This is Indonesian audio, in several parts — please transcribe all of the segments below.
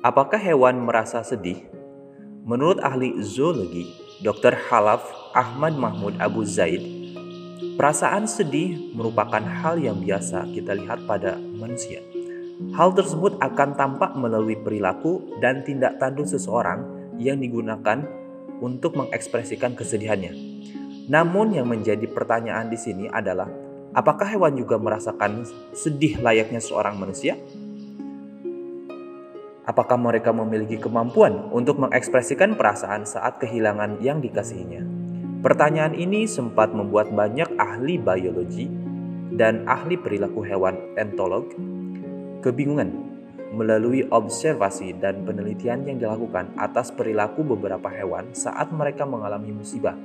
Apakah hewan merasa sedih? Menurut ahli zoologi, Dr. Halaf Ahmad Mahmud Abu Zaid, perasaan sedih merupakan hal yang biasa kita lihat pada manusia. Hal tersebut akan tampak melalui perilaku dan tindak tanduk seseorang yang digunakan untuk mengekspresikan kesedihannya. Namun yang menjadi pertanyaan di sini adalah apakah hewan juga merasakan sedih layaknya seorang manusia? Apakah mereka memiliki kemampuan untuk mengekspresikan perasaan saat kehilangan yang dikasihinya? Pertanyaan ini sempat membuat banyak ahli biologi dan ahli perilaku hewan entolog kebingungan melalui observasi dan penelitian yang dilakukan atas perilaku beberapa hewan saat mereka mengalami musibah.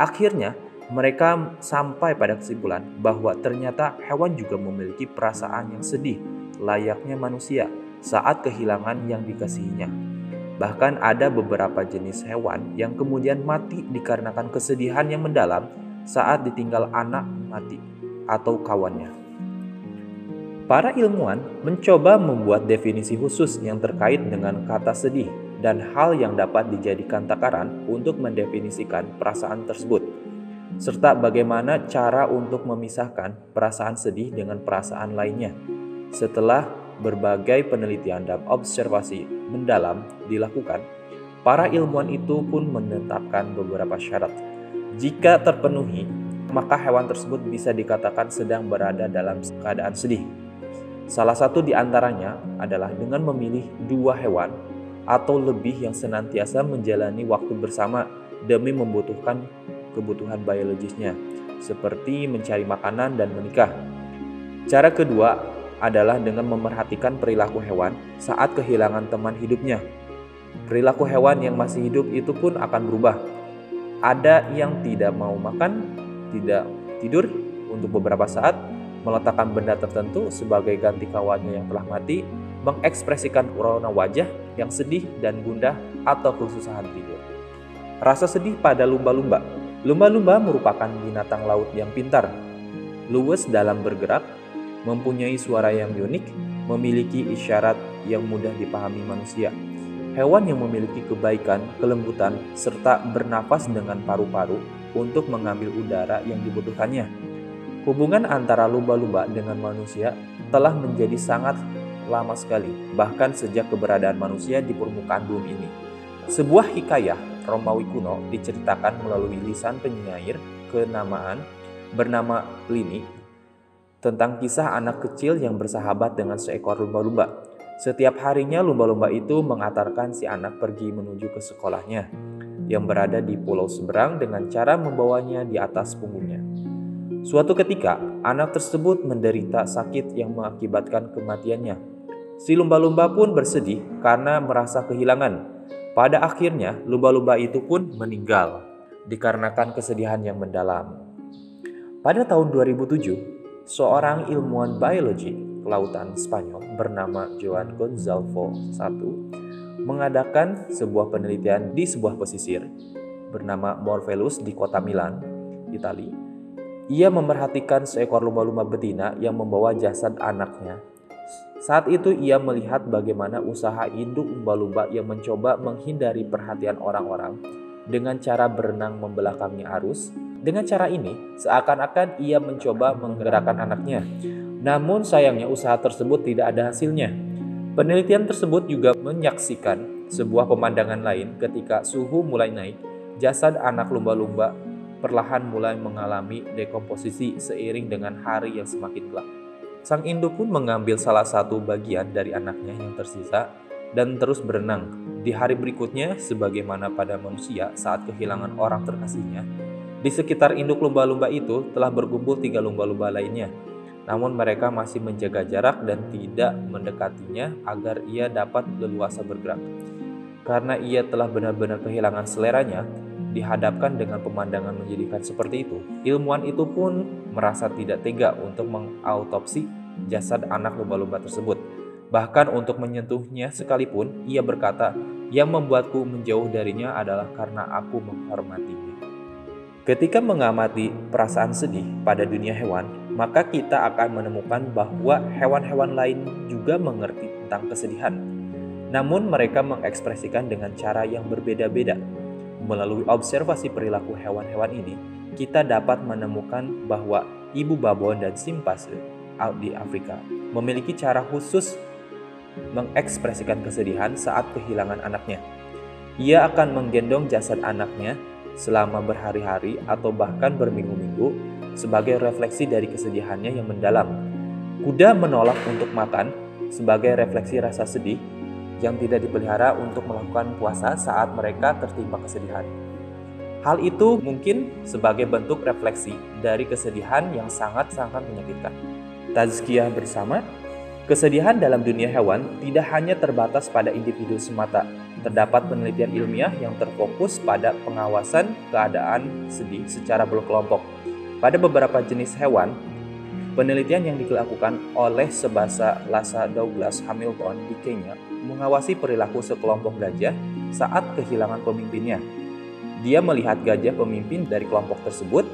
Akhirnya, mereka sampai pada kesimpulan bahwa ternyata hewan juga memiliki perasaan yang sedih, layaknya manusia saat kehilangan yang dikasihinya. Bahkan ada beberapa jenis hewan yang kemudian mati dikarenakan kesedihan yang mendalam saat ditinggal anak mati atau kawannya. Para ilmuwan mencoba membuat definisi khusus yang terkait dengan kata sedih dan hal yang dapat dijadikan takaran untuk mendefinisikan perasaan tersebut, serta bagaimana cara untuk memisahkan perasaan sedih dengan perasaan lainnya. Setelah berbagai penelitian dan observasi mendalam dilakukan, para ilmuwan itu pun menetapkan beberapa syarat. Jika terpenuhi, maka hewan tersebut bisa dikatakan sedang berada dalam keadaan sedih. Salah satu di antaranya adalah dengan memilih dua hewan atau lebih yang senantiasa menjalani waktu bersama demi membutuhkan kebutuhan biologisnya, seperti mencari makanan dan menikah. Cara kedua adalah dengan memerhatikan perilaku hewan saat kehilangan teman hidupnya. Perilaku hewan yang masih hidup itu pun akan berubah. Ada yang tidak mau makan, tidak tidur untuk beberapa saat, meletakkan benda tertentu sebagai ganti kawannya yang telah mati, mengekspresikan urona wajah yang sedih dan gundah atau kesusahan tidur. Rasa sedih pada lumba-lumba. Lumba-lumba merupakan binatang laut yang pintar, luwes dalam bergerak, mempunyai suara yang unik, memiliki isyarat yang mudah dipahami manusia. Hewan yang memiliki kebaikan, kelembutan, serta bernapas dengan paru-paru untuk mengambil udara yang dibutuhkannya. Hubungan antara lumba-lumba dengan manusia telah menjadi sangat lama sekali, bahkan sejak keberadaan manusia di permukaan bumi ini. Sebuah hikayah Romawi kuno diceritakan melalui lisan penyair kenamaan bernama Pliny tentang kisah anak kecil yang bersahabat dengan seekor lumba-lumba. Setiap harinya lumba-lumba itu mengantarkan si anak pergi menuju ke sekolahnya yang berada di pulau seberang dengan cara membawanya di atas punggungnya. Suatu ketika, anak tersebut menderita sakit yang mengakibatkan kematiannya. Si lumba-lumba pun bersedih karena merasa kehilangan. Pada akhirnya, lumba-lumba itu pun meninggal dikarenakan kesedihan yang mendalam. Pada tahun 2007, seorang ilmuwan biologi kelautan Spanyol bernama Joan Gonzalvo I mengadakan sebuah penelitian di sebuah pesisir bernama Morvelus di kota Milan, Italia. Ia memerhatikan seekor lumba-lumba betina yang membawa jasad anaknya. Saat itu ia melihat bagaimana usaha induk lumba-lumba yang mencoba menghindari perhatian orang-orang dengan cara berenang membelakangi arus dengan cara ini, seakan-akan ia mencoba menggerakkan anaknya. Namun sayangnya usaha tersebut tidak ada hasilnya. Penelitian tersebut juga menyaksikan sebuah pemandangan lain ketika suhu mulai naik, jasad anak lumba-lumba perlahan mulai mengalami dekomposisi seiring dengan hari yang semakin gelap. Sang induk pun mengambil salah satu bagian dari anaknya yang tersisa dan terus berenang. Di hari berikutnya, sebagaimana pada manusia saat kehilangan orang terkasihnya, di sekitar induk lumba-lumba itu telah berkumpul tiga lumba-lumba lainnya. Namun mereka masih menjaga jarak dan tidak mendekatinya agar ia dapat leluasa bergerak. Karena ia telah benar-benar kehilangan seleranya, dihadapkan dengan pemandangan menjadikan seperti itu, ilmuwan itu pun merasa tidak tega untuk mengautopsi jasad anak lumba-lumba tersebut. Bahkan untuk menyentuhnya sekalipun, ia berkata, "Yang membuatku menjauh darinya adalah karena aku menghormatinya." Ketika mengamati perasaan sedih pada dunia hewan, maka kita akan menemukan bahwa hewan-hewan lain juga mengerti tentang kesedihan. Namun mereka mengekspresikan dengan cara yang berbeda-beda. Melalui observasi perilaku hewan-hewan ini, kita dapat menemukan bahwa ibu babon dan simpase di Afrika memiliki cara khusus mengekspresikan kesedihan saat kehilangan anaknya. Ia akan menggendong jasad anaknya selama berhari-hari atau bahkan berminggu-minggu sebagai refleksi dari kesedihannya yang mendalam. Kuda menolak untuk makan sebagai refleksi rasa sedih yang tidak dipelihara untuk melakukan puasa saat mereka tertimpa kesedihan. Hal itu mungkin sebagai bentuk refleksi dari kesedihan yang sangat-sangat menyakitkan. Tazkiyah bersama, kesedihan dalam dunia hewan tidak hanya terbatas pada individu semata. Terdapat penelitian ilmiah yang terfokus pada pengawasan keadaan sedih secara berkelompok. Pada beberapa jenis hewan, penelitian yang dilakukan oleh Sebasa Lasa Douglas Hamilton di Kenya mengawasi perilaku sekelompok gajah saat kehilangan pemimpinnya dia melihat gajah pemimpin dari kelompok tersebut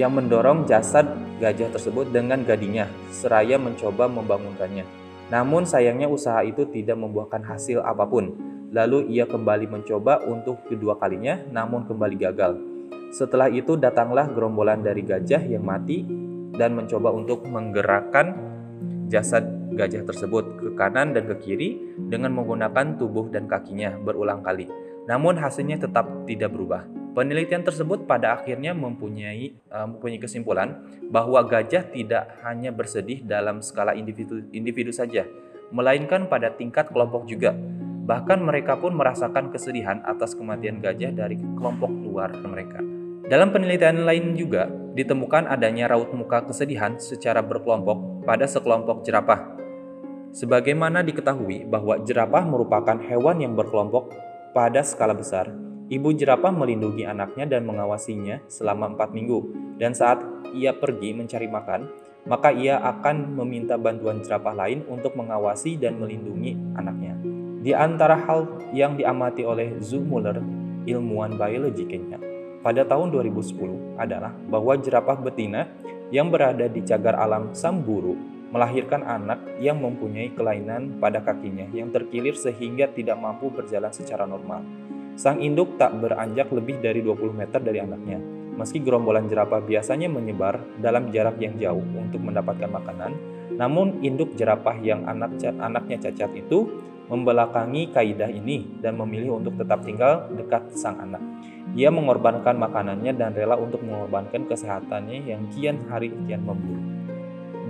yang mendorong jasad gajah tersebut dengan gadinya, seraya mencoba membangunkannya. Namun sayangnya usaha itu tidak membuahkan hasil apa pun. Lalu ia kembali mencoba untuk kedua kalinya, namun kembali gagal. Setelah itu datanglah gerombolan dari gajah yang mati dan mencoba untuk menggerakkan jasad gajah tersebut ke kanan dan ke kiri dengan menggunakan tubuh dan kakinya berulang kali. Namun hasilnya tetap tidak berubah. Penelitian tersebut pada akhirnya mempunyai uh, mempunyai kesimpulan bahwa gajah tidak hanya bersedih dalam skala individu individu saja, melainkan pada tingkat kelompok juga. Bahkan mereka pun merasakan kesedihan atas kematian gajah dari kelompok luar mereka. Dalam penelitian lain juga ditemukan adanya raut muka kesedihan secara berkelompok pada sekelompok jerapah. Sebagaimana diketahui bahwa jerapah merupakan hewan yang berkelompok pada skala besar, ibu jerapah melindungi anaknya dan mengawasinya selama empat minggu. Dan saat ia pergi mencari makan, maka ia akan meminta bantuan jerapah lain untuk mengawasi dan melindungi anaknya. Di antara hal yang diamati oleh Zu Muller, ilmuwan biologi Kenya, pada tahun 2010 adalah bahwa jerapah betina yang berada di cagar alam Samburu melahirkan anak yang mempunyai kelainan pada kakinya yang terkilir sehingga tidak mampu berjalan secara normal. Sang induk tak beranjak lebih dari 20 meter dari anaknya. Meski gerombolan jerapah biasanya menyebar dalam jarak yang jauh untuk mendapatkan makanan, namun induk jerapah yang anak anaknya cacat itu membelakangi kaidah ini dan memilih untuk tetap tinggal dekat sang anak. Ia mengorbankan makanannya dan rela untuk mengorbankan kesehatannya yang kian hari kian memburuk.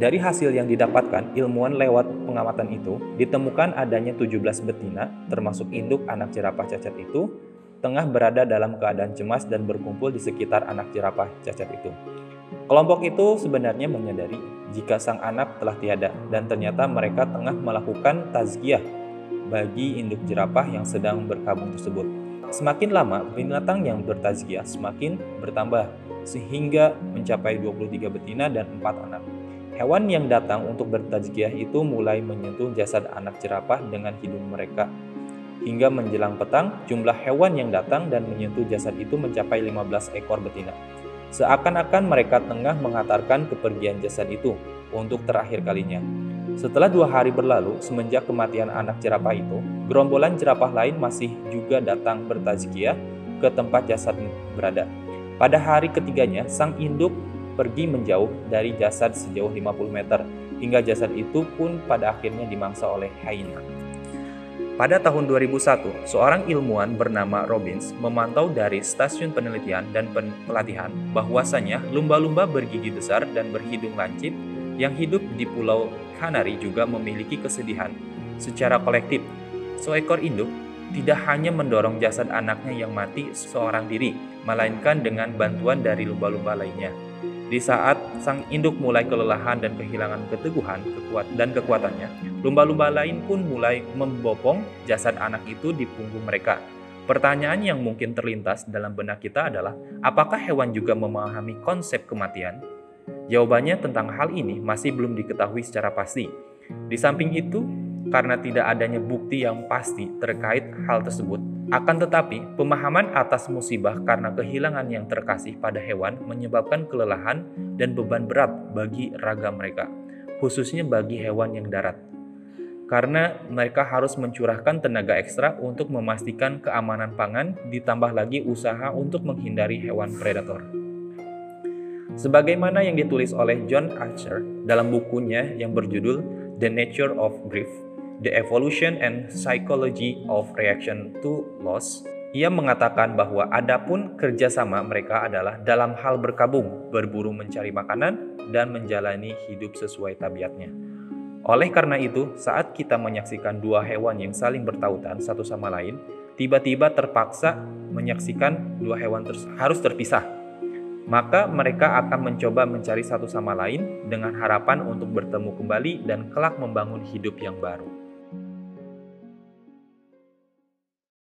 Dari hasil yang didapatkan, ilmuwan lewat pengamatan itu ditemukan adanya 17 betina, termasuk induk anak jerapah cacat itu, tengah berada dalam keadaan cemas dan berkumpul di sekitar anak jerapah cacat itu. Kelompok itu sebenarnya menyadari jika sang anak telah tiada dan ternyata mereka tengah melakukan tazkiyah bagi induk jerapah yang sedang berkabung tersebut. Semakin lama, binatang yang bertazkiyah semakin bertambah sehingga mencapai 23 betina dan 4 anak. Hewan yang datang untuk bertajkiah itu mulai menyentuh jasad anak jerapah dengan hidung mereka. Hingga menjelang petang, jumlah hewan yang datang dan menyentuh jasad itu mencapai 15 ekor betina. Seakan-akan mereka tengah mengantarkan kepergian jasad itu untuk terakhir kalinya. Setelah dua hari berlalu, semenjak kematian anak jerapah itu, gerombolan jerapah lain masih juga datang bertajkiah ke tempat jasad berada. Pada hari ketiganya, sang induk pergi menjauh dari jasad sejauh 50 meter, hingga jasad itu pun pada akhirnya dimangsa oleh hyena. Pada tahun 2001, seorang ilmuwan bernama Robbins memantau dari stasiun penelitian dan pelatihan bahwasanya lumba-lumba bergigi besar dan berhidung lancip yang hidup di Pulau Kanari juga memiliki kesedihan. Secara kolektif, seekor induk tidak hanya mendorong jasad anaknya yang mati seorang diri, melainkan dengan bantuan dari lumba-lumba lainnya. Di saat sang induk mulai kelelahan dan kehilangan keteguhan kekuat dan kekuatannya, lumba-lumba lain pun mulai membopong jasad anak itu di punggung mereka. Pertanyaan yang mungkin terlintas dalam benak kita adalah, apakah hewan juga memahami konsep kematian? Jawabannya tentang hal ini masih belum diketahui secara pasti. Di samping itu, karena tidak adanya bukti yang pasti terkait hal tersebut, akan tetapi, pemahaman atas musibah karena kehilangan yang terkasih pada hewan menyebabkan kelelahan dan beban berat bagi raga mereka, khususnya bagi hewan yang darat. karena mereka harus mencurahkan tenaga ekstra untuk memastikan keamanan pangan, ditambah lagi usaha untuk menghindari hewan predator. Sebagaimana yang ditulis oleh John Archer dalam bukunya yang berjudul The Nature of Grief, The Evolution and Psychology of Reaction to Loss, ia mengatakan bahwa adapun kerjasama mereka adalah dalam hal berkabung, berburu mencari makanan, dan menjalani hidup sesuai tabiatnya. Oleh karena itu, saat kita menyaksikan dua hewan yang saling bertautan satu sama lain, tiba-tiba terpaksa menyaksikan dua hewan harus terpisah. Maka mereka akan mencoba mencari satu sama lain dengan harapan untuk bertemu kembali dan kelak membangun hidup yang baru.